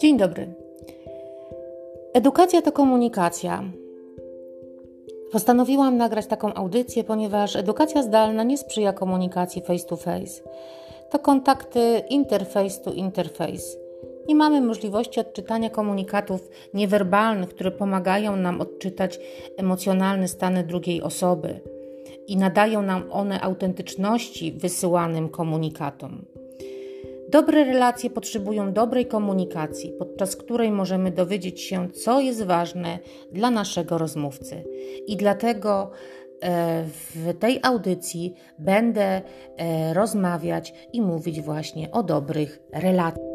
Dzień dobry. Edukacja to komunikacja. Postanowiłam nagrać taką audycję, ponieważ edukacja zdalna nie sprzyja komunikacji face to face. To kontakty interface to interface. Nie mamy możliwości odczytania komunikatów niewerbalnych, które pomagają nam odczytać emocjonalne stany drugiej osoby i nadają nam one autentyczności wysyłanym komunikatom. Dobre relacje potrzebują dobrej komunikacji, podczas której możemy dowiedzieć się, co jest ważne dla naszego rozmówcy. I dlatego e, w tej audycji będę e, rozmawiać i mówić właśnie o dobrych relacjach.